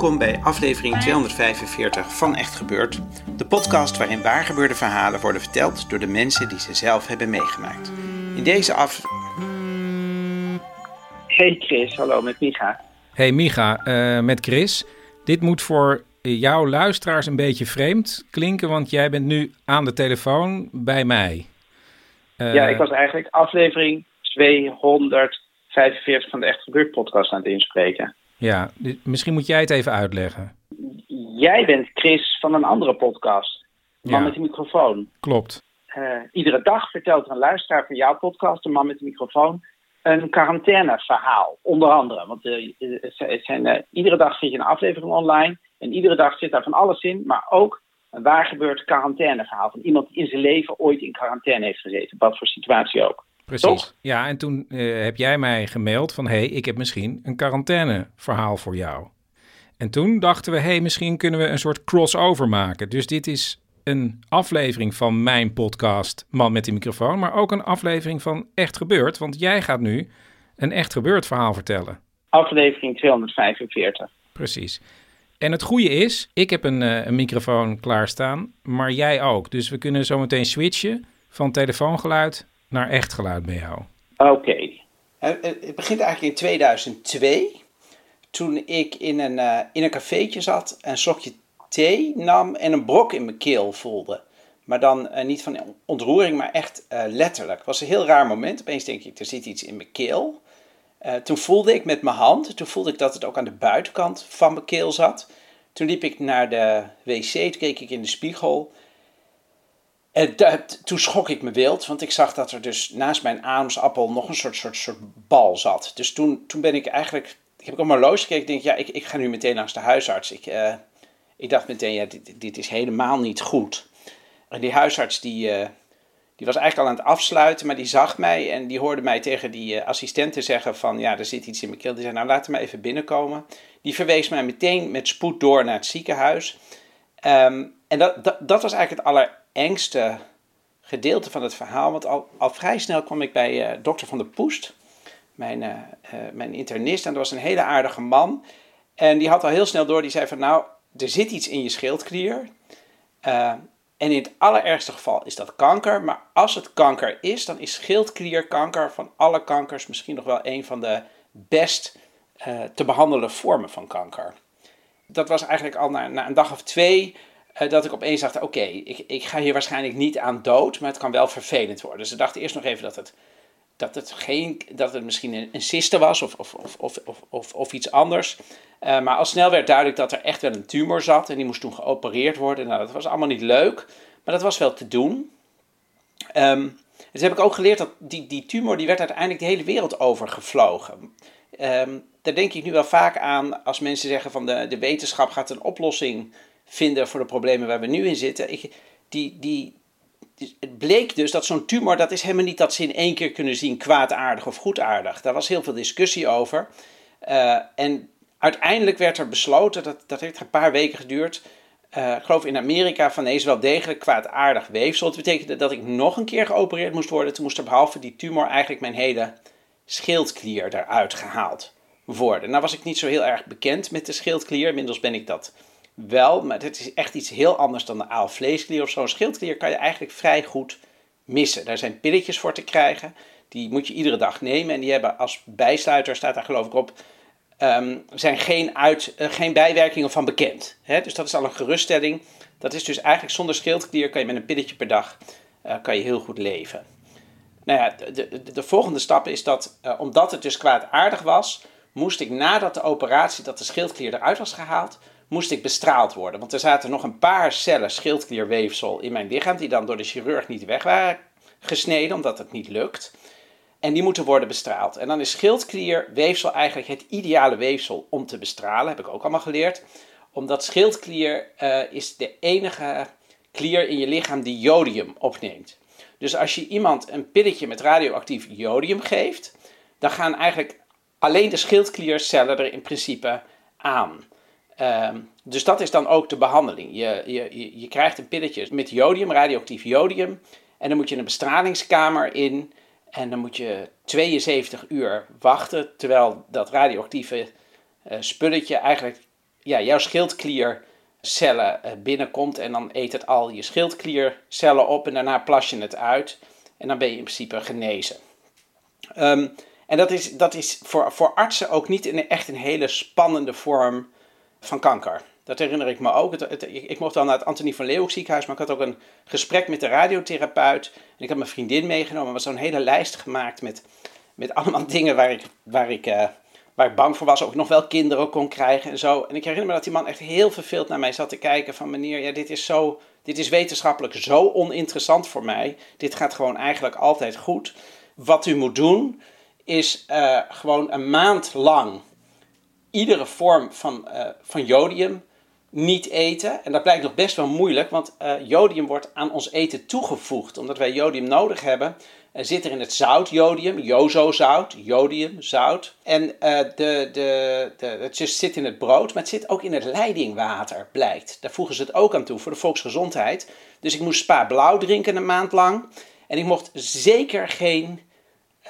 Welkom bij aflevering 245 van Echt Gebeurd, de podcast waarin waargebeurde verhalen worden verteld door de mensen die ze zelf hebben meegemaakt. In deze af. Hey Chris, hallo met Micha. Hey Micha, eh, met Chris. Dit moet voor jouw luisteraars een beetje vreemd klinken, want jij bent nu aan de telefoon bij mij. Eh, ja, ik was eigenlijk aflevering 245 van de Echt Gebeurd podcast aan het inspreken. Ja, dus misschien moet jij het even uitleggen. Jij bent Chris van een andere podcast, Man Ja. met de microfoon. Klopt. Eh, iedere dag vertelt een luisteraar van jouw podcast, de Man met de microfoon, een quarantaineverhaal. Onder andere, want eh, het zijn- eh, iedere dag zit je een aflevering online en iedere dag zit daar van alles in, maar ook een waar gebeurd quarantaineverhaal van iemand die in zijn leven ooit in quarantaine heeft gezeten, wat voor situatie ook. Precies. Toch? Ja, en toen eh, heb jij mij gemaild van... hé, hey, ik heb misschien een quarantaineverhaal voor jou. En toen dachten we, hé, hey, misschien kunnen we een soort crossover maken. Dus dit is een aflevering van mijn podcast Man met die microfoon... maar ook een aflevering van Echt Gebeurd. Want jij gaat nu een Echt Gebeurd verhaal vertellen. Aflevering 245. Precies. En het goede is, ik heb een, eh, een microfoon klaarstaan, maar jij ook. Dus we kunnen zo meteen switchen van telefoongeluid naar echt geluid bij jou. Oké. Eh, eh, Het begint eigenlijk in 2002, toen ik in een, eh, in een cafeetje zat, een slokje thee nam en een brok in mijn keel voelde. Maar dan eh, niet van ontroering, maar echt eh, letterlijk. Het was een heel raar moment. Opeens denk ik, er zit iets in mijn keel. Eh, toen voelde ik met mijn hand, toen voelde ik dat het ook aan de buitenkant van mijn keel zat. Toen liep ik naar de wc, toen keek ik in de spiegel. Toen schrok ik me wild, want ik zag dat er dus naast mijn ademsappel nog een soort, soort, soort bal zat. Dus toen, toen ben ik eigenlijk, ik heb op mijn gekeken, ik denk, ja, ik, ik ga nu meteen langs de huisarts. Ik, eh, ik dacht meteen, ja, dit, dit is helemaal niet goed. En die huisarts, die, eh, die was eigenlijk al aan het afsluiten, maar die zag mij en die hoorde mij tegen die eh, assistenten zeggen van, ja, er zit iets in mijn keel. Die zei, nou, laat hem even binnenkomen. Die verwees mij meteen met spoed door naar het ziekenhuis. Ehm, en dat, dat, dat was eigenlijk het allerengste gedeelte van het verhaal. Want al, al vrij snel kwam ik bij eh, dokter Van der Poest, mijn, eh, eh, mijn internist. En dat was een hele aardige man. En die had al heel snel door, die zei van nou, er zit iets in je schildklier. En in het allerergste geval is dat kanker. Maar als het kanker is, dan is schildklierkanker van alle kankers misschien nog wel een van de best te behandelen vormen van kanker dat was eigenlijk al na, een dag of twee dat ik opeens dacht: oké, ik, ik ga hier waarschijnlijk niet aan dood, maar het kan wel vervelend worden. Ze dachten eerst nog even dat het, dat het, geen, dat het misschien een, cyste was of, of, of, of, of, of, iets anders. Eh, maar al snel werd duidelijk dat er echt wel een tumor zat en die moest toen geopereerd worden. Nou, dat was allemaal niet leuk, maar dat was wel te doen. Ehm dus heb ik ook geleerd dat die, die tumor die werd uiteindelijk de hele wereld overgevlogen. Ehm daar denk ik nu wel vaak aan als mensen zeggen van de, de wetenschap gaat een oplossing vinden voor de problemen waar we nu in zitten. Ik, die, die, die- het bleek dus dat zo'n tumor, dat is helemaal niet dat ze in één keer kunnen zien kwaadaardig of goedaardig. Daar was heel veel discussie over. Eh, en uiteindelijk werd er besloten, dat, dat heeft een paar weken geduurd, eh, ik geloof in Amerika, van is wel degelijk kwaadaardig weefsel. Dat betekende dat ik nog een keer geopereerd moest worden. Toen moest er behalve die tumor eigenlijk mijn hele schildklier eruit gehaald worden. Nou was ik niet zo heel erg bekend met de schildklier. Inmiddels ben ik dat wel, maar het is echt iets heel anders dan de aalvleesklier of zo. Een schildklier kan je eigenlijk vrij goed missen. Daar zijn pilletjes voor te krijgen. Die moet je iedere dag nemen. En die hebben als bijsluiter, staat daar geloof ik op, ehm, zijn geen, uit, eh, geen bijwerkingen van bekend. Dus dat is al een geruststelling. Dat is dus eigenlijk zonder schildklier kan je met een pilletje per dag eh, kan je heel goed leven. Nou ja, de, de, de volgende stap is dat, eh, omdat het dus kwaadaardig was, moest ik nadat de operatie, dat de schildklier eruit was gehaald, moest ik bestraald worden. Want er zaten nog een paar cellen schildklierweefsel in mijn lichaam, die dan door de chirurg niet weg waren gesneden, omdat het niet lukt. En die moeten worden bestraald. En dan is schildklierweefsel eigenlijk het ideale weefsel om te bestralen, heb ik ook allemaal geleerd. Omdat schildklier uh, is de enige klier in je lichaam die jodium opneemt. Dus als je iemand een pilletje met radioactief jodium geeft, dan gaan eigenlijk alleen de schildkliercellen er in principe aan. Uh, dus dat is dan ook de behandeling. Je, je, je krijgt een pilletje met jodium, radioactief jodium. En dan moet je een bestralingskamer in. En dan moet je 72 uur wachten. Terwijl dat radioactieve uh, spulletje eigenlijk ja, jouw schildkliercellen uh, binnenkomt. En dan eet het al je schildkliercellen op. En daarna plas je het uit. En dan ben je in principe genezen. Um, en dat is, dat is voor, voor artsen ook niet echt een hele spannende vorm van kanker. Dat herinner ik me ook. Het, ik mocht dan naar het Antonie van Leeuwenhoek ziekenhuis, maar ik had ook een gesprek met de radiotherapeut. En ik had mijn vriendin meegenomen. Er was zo'n hele lijst gemaakt met, met allemaal dingen waar ik, waar, ik, uh, waar ik bang voor was. Of ik nog wel kinderen kon krijgen en zo. En ik herinner me dat die man echt heel verveeld naar mij zat te kijken. Van meneer, ja, dit is zo... Dit is wetenschappelijk zo oninteressant voor mij. Dit gaat gewoon eigenlijk altijd goed. Wat u moet doen, is uh, gewoon een maand lang iedere vorm van, uh, van jodium niet eten. En dat blijkt nog best wel moeilijk, want uh, jodium wordt aan ons eten toegevoegd. Omdat wij jodium nodig hebben, zit er in het zout jodium, jozozout, jodium, zout. En de, de, de, het zit in het brood, maar het zit ook in het leidingwater, blijkt. Daar voegen ze het ook aan toe voor de volksgezondheid. Dus ik moest spa blauw drinken een maand lang. En ik mocht zeker geen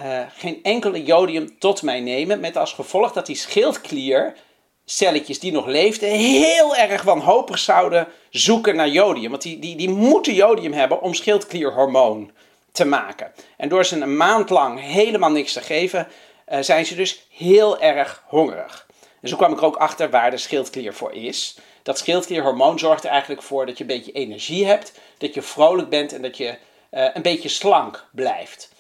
uh, geen enkele jodium tot mij nemen. Met als gevolg dat die schildkliercelletjes die nog leefden heel erg wanhopig zouden zoeken naar jodium. Want die, die, die moeten jodium hebben om schildklierhormoon te maken. En door ze een maand lang helemaal niks te geven, uh, zijn ze dus heel erg hongerig. En zo kwam ik ook achter waar de schildklier voor is. Dat schildklierhormoon zorgt er eigenlijk voor dat je een beetje energie hebt, dat je vrolijk bent en dat je uh, een beetje slank blijft.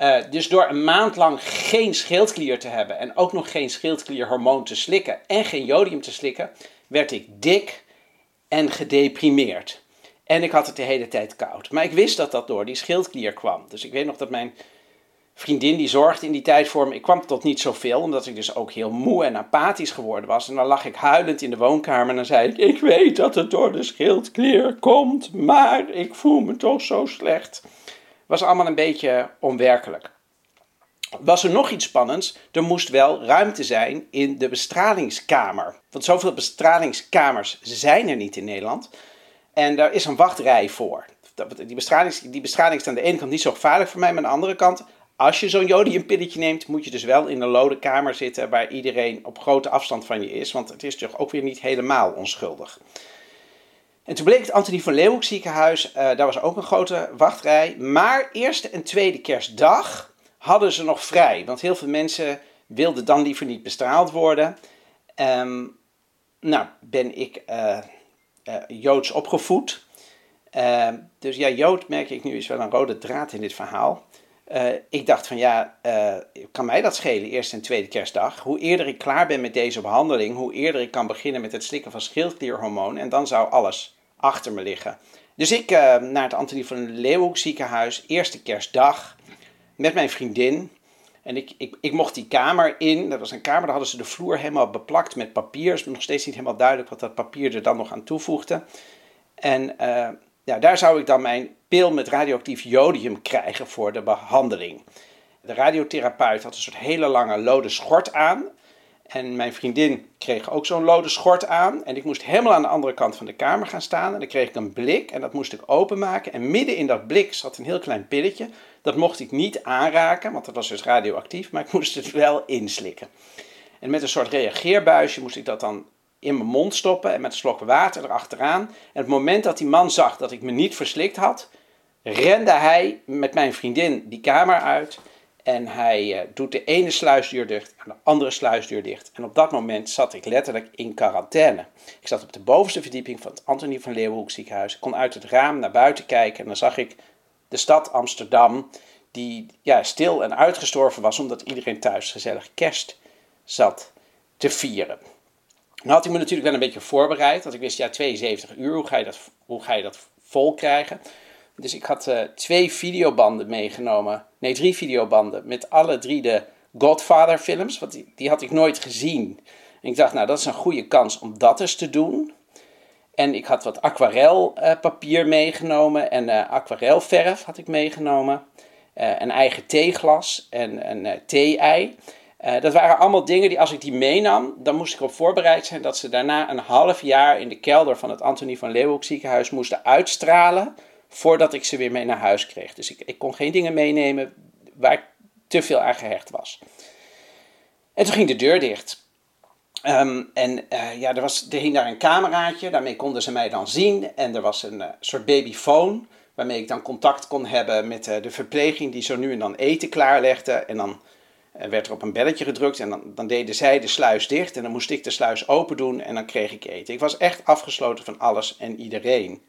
Uh, dus door een maand lang geen schildklier te hebben en ook nog geen schildklierhormoon te slikken en geen jodium te slikken, werd ik dik en gedeprimeerd. En ik had het de hele tijd koud. Maar ik wist dat dat door die schildklier kwam. Dus ik weet nog dat mijn vriendin die zorgde in die tijd voor me. Ik kwam tot niet zoveel, omdat ik dus ook heel moe en apathisch geworden was. En dan lag ik huilend in de woonkamer en dan zei ik: Ik weet dat het door de schildklier komt, maar ik voel me toch zo slecht was allemaal een beetje onwerkelijk. Was er nog iets spannends? Er moest wel ruimte zijn in de bestralingskamer. Want zoveel bestralingskamers zijn er niet in Nederland. En daar is een wachtrij voor. Die bestraling, die bestraling is aan de ene kant niet zo gevaarlijk voor mij, maar aan de andere kant, als je zo'n jodiumpilletje neemt, moet je dus wel in een lode kamer zitten waar iedereen op grote afstand van je is. Want het is toch ook weer niet helemaal onschuldig. En toen bleek het Antonie van Leeuwenhoek ziekenhuis, uh, daar was ook een grote wachtrij. Maar eerste en tweede kerstdag hadden ze nog vrij. Want heel veel mensen wilden dan liever niet bestraald worden. Um, nou, ben ik uh, uh, Joods opgevoed. Ehm, dus ja, Jood merk ik nu is wel een rode draad in dit verhaal. ik dacht van ja, kan mij dat schelen, eerste en tweede kerstdag? Hoe eerder ik klaar ben met deze behandeling, hoe eerder ik kan beginnen met het slikken van schildklierhormoon. En dan zou alles achter me liggen. Dus ik uh, naar het Antonie van Leeuwenhoek ziekenhuis, eerste kerstdag, met mijn vriendin. En ik, ik, ik mocht die kamer in. Dat was een kamer, daar hadden ze de vloer helemaal beplakt met papier. Het is nog steeds niet helemaal duidelijk wat dat papier er dan nog aan toevoegde. En uh, ja, daar zou ik dan mijn pil met radioactief jodium krijgen voor de behandeling. De radiotherapeut had een soort hele lange lode schort aan. En mijn vriendin kreeg ook zo'n lode schort aan. En ik moest helemaal aan de andere kant van de kamer gaan staan. En dan kreeg ik een blik en dat moest ik openmaken. En midden in dat blik zat een heel klein pilletje. Dat mocht ik niet aanraken, want dat was dus radioactief. Maar ik moest het wel inslikken. En met een soort reageerbuisje moest ik dat dan in mijn mond stoppen. En met een slok water erachteraan. En het moment dat die man zag dat ik me niet verslikt had, rende hij met mijn vriendin die kamer uit. En hij eh, doet de ene sluisdeur dicht en de andere sluisdeur dicht. En op dat moment zat ik letterlijk in quarantaine. Ik zat op de bovenste verdieping van het Antonie van Leeuwenhoek ziekenhuis. Ik kon uit het raam naar buiten kijken en dan zag ik de stad Amsterdam, die ja, stil en uitgestorven was omdat iedereen thuis gezellig kerst zat te vieren. Nou had ik me natuurlijk wel een beetje voorbereid, want ik wist, ja, 72 uur, hoe ga je dat, hoe ga je dat vol krijgen? Dus ik had uh, twee videobanden meegenomen, nee, drie videobanden, met alle drie de Godfather films, want die, die had ik nooit gezien. En ik dacht, nou, dat is een goede kans om dat eens te doen. En ik had wat aquarelpapier uh, meegenomen en uh, aquarelverf had ik meegenomen. een eigen theeglas en een thee-ei. Dat waren allemaal dingen die als ik die meenam, dan moest ik op voorbereid zijn dat ze daarna een half jaar in de kelder van het Antonie van Leeuwenhoek ziekenhuis moesten uitstralen voordat ik ze weer mee naar huis kreeg. Dus ik, ik kon geen dingen meenemen waar ik te veel aan gehecht was. En toen ging de deur dicht. Um, en uh, ja, er, was, er hing daar een cameraatje, daarmee konden ze mij dan zien. En er was een uh, soort babyfoon, waarmee ik dan contact kon hebben met uh, de verpleging die zo nu en dan eten klaarlegde. En dan werd er op een belletje gedrukt en dan, dan deden zij de sluis dicht en dan moest ik de sluis open doen en dan kreeg ik eten. Ik was echt afgesloten van alles en iedereen.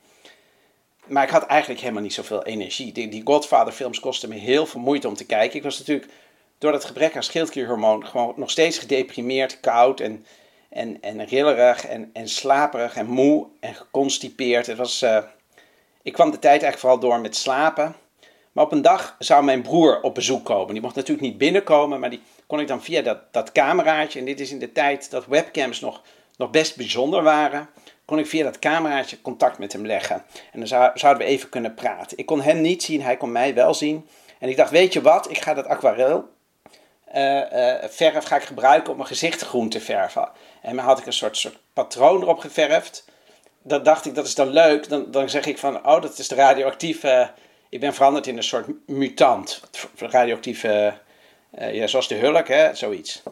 Maar ik had eigenlijk helemaal niet zoveel energie. Die, die Godfather films kostten me heel veel moeite om te kijken. Ik was natuurlijk door dat gebrek aan schildklierhormoon gewoon nog steeds gedeprimeerd, koud en, en, en rillerig en, en slaperig en moe en geconstipeerd. Het was, uh, ik kwam de tijd eigenlijk vooral door met slapen. Maar op een dag zou mijn broer op bezoek komen. Die mocht natuurlijk niet binnenkomen, maar die kon ik dan via dat, dat cameraatje. En dit is in de tijd dat webcams nog, nog best bijzonder waren. Kon ik via dat cameraatje contact met hem leggen. En dan zou, zouden we even kunnen praten. Ik kon hem niet zien, hij kon mij wel zien. En ik dacht, weet je wat, ik ga dat aquarel uh, uh, verf ga ik gebruiken om mijn gezicht groen te verven. En dan had ik een soort, soort patroon erop geverfd. Dat dacht ik, dat is dan leuk. Dan, dan zeg ik van, oh, dat is de radioactieve ik ben veranderd in een soort mutant. Radioactieve, ja, zoals de hulk, hè, zoiets.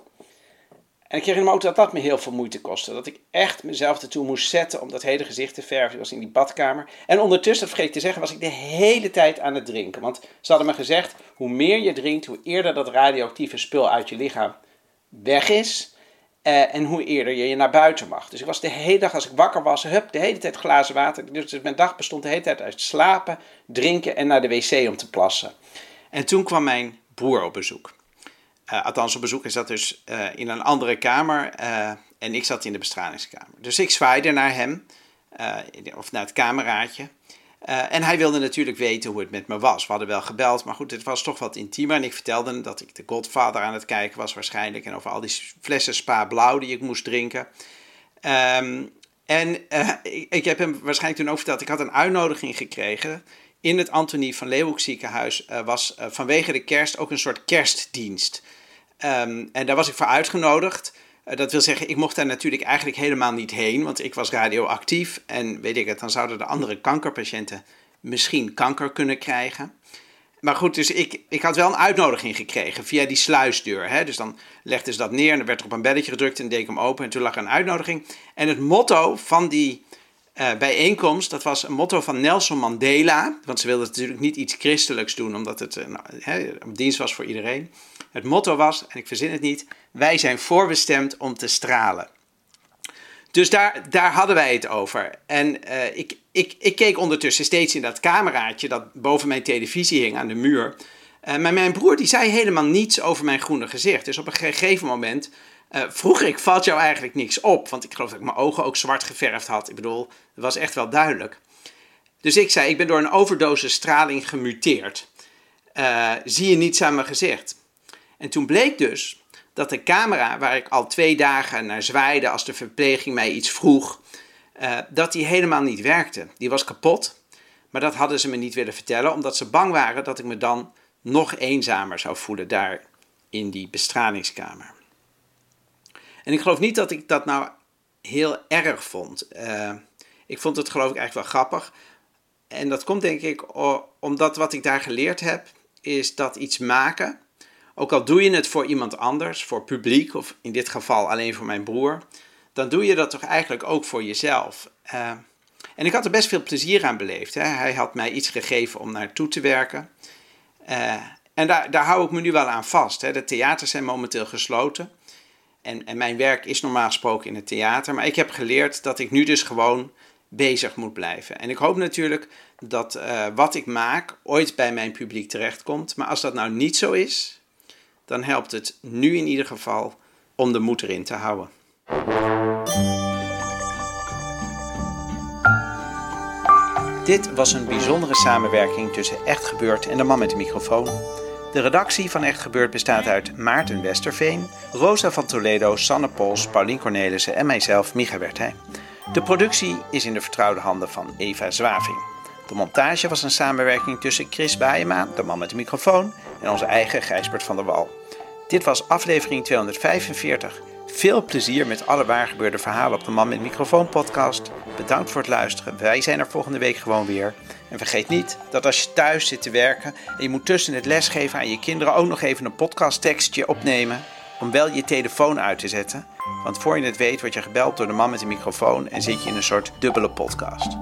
En ik herinner me ook dat dat me heel veel moeite kostte. Dat ik echt mezelf ertoe moest zetten om dat hele gezicht te verven. Ik was in die badkamer. En ondertussen, dat vergeet ik te zeggen, was ik de hele tijd aan het drinken. Want ze hadden me gezegd, hoe meer je drinkt, hoe eerder dat radioactieve spul uit je lichaam weg is. Uh, en hoe eerder je, je naar buiten mag. Dus ik was de hele dag, als ik wakker was, hup, de hele tijd glazen water. Dus mijn dag bestond de hele tijd uit slapen, drinken en naar de wc om te plassen. En toen kwam mijn broer op bezoek. Uh, althans, op bezoek is dat dus uh, in een andere kamer. en ik zat in de bestralingskamer. Dus ik zwaaide naar hem, of naar het kameraadje. Uh, en hij wilde natuurlijk weten hoe het met me was. We hadden wel gebeld, maar goed, het was toch wat intiemer. En ik vertelde hem dat ik de Godfather aan het kijken was waarschijnlijk. En over al die flessen Spa Blauw die ik moest drinken. Um, en ik, ik, heb hem waarschijnlijk toen ook verteld, ik had een uitnodiging gekregen. In het Antonie van Leeuwenhoek ziekenhuis was vanwege de kerst ook een soort kerstdienst. Um, en daar was ik voor uitgenodigd. Eh, dat wil zeggen, ik mocht daar natuurlijk eigenlijk helemaal niet heen, want ik was radioactief. En weet ik het, dan zouden de andere kankerpatiënten misschien kanker kunnen krijgen. Maar goed, dus ik, ik had wel een uitnodiging gekregen via die sluisdeur. Hè? Dus dan legden ze dat neer en dan werd er op een belletje gedrukt en deed ik hem open. En toen lag er een uitnodiging. En het motto van die uh, bijeenkomst, dat was een motto van Nelson Mandela. Want ze wilden natuurlijk niet iets christelijks doen, omdat het nou, een dienst was voor iedereen. Het motto was, en ik verzin het niet, wij zijn voorbestemd om te stralen. Dus daar, daar hadden wij het over. En uh, ik, ik, ik keek ondertussen steeds in dat cameraatje dat boven mijn televisie hing aan de muur. Uh, maar mijn broer die zei helemaal niets over mijn groene gezicht. Dus op een gegeven moment uh, vroeg ik, valt jou eigenlijk niks op? Want ik geloof dat ik mijn ogen ook zwart geverfd had. Ik bedoel, dat was echt wel duidelijk. Dus ik zei, ik ben door een overdosis straling gemuteerd. zie je niets aan mijn gezicht? En toen bleek dus dat de camera, waar ik al twee dagen naar zwaaide als de verpleging mij iets vroeg, uh, dat die helemaal niet werkte. Die was kapot, maar dat hadden ze me niet willen vertellen, omdat ze bang waren dat ik me dan nog eenzamer zou voelen daar in die bestralingskamer. En ik geloof niet dat ik dat nou heel erg vond. Uh, ik vond het geloof ik eigenlijk wel grappig. En dat komt denk ik omdat wat ik daar geleerd heb, is dat iets maken ook al doe je het voor iemand anders, voor publiek of in dit geval alleen voor mijn broer, dan doe je dat toch eigenlijk ook voor jezelf. Uh, en ik had er best veel plezier aan beleefd. Hè. Hij had mij iets gegeven om naartoe te werken. Uh, En daar, daar hou ik me nu wel aan vast. Hè. De theaters zijn momenteel gesloten. En, en mijn werk is normaal gesproken in het theater. Maar ik heb geleerd dat ik nu dus gewoon bezig moet blijven. En ik hoop natuurlijk dat uh, wat ik maak ooit bij mijn publiek terechtkomt. Maar als dat nou niet zo is, dan helpt het nu in ieder geval om de moed erin te houden. Dit was een bijzondere samenwerking tussen Echt Gebeurd en de man met de microfoon. De redactie van Echt Gebeurd bestaat uit Maarten Westerveen, Rosa van Toledo, Sanne Pols, Paulien Cornelissen en mijzelf, Micha Wertheim. De productie is in de vertrouwde handen van Eva Zwaving. De montage was een samenwerking tussen Chris Baayema, de man met de microfoon, en onze eigen Gijsbert van der Wal. Dit was aflevering 245. Veel plezier met alle waargebeurde verhalen op de Man met Microfoon podcast. Bedankt voor het luisteren. Wij zijn er volgende week gewoon weer. En vergeet niet dat als je thuis zit te werken en je moet tussen het lesgeven aan je kinderen ook nog even een podcasttekstje opnemen, om wel je telefoon uit te zetten. Want voor je het weet word je gebeld door de man met de microfoon en zit je in een soort dubbele podcast.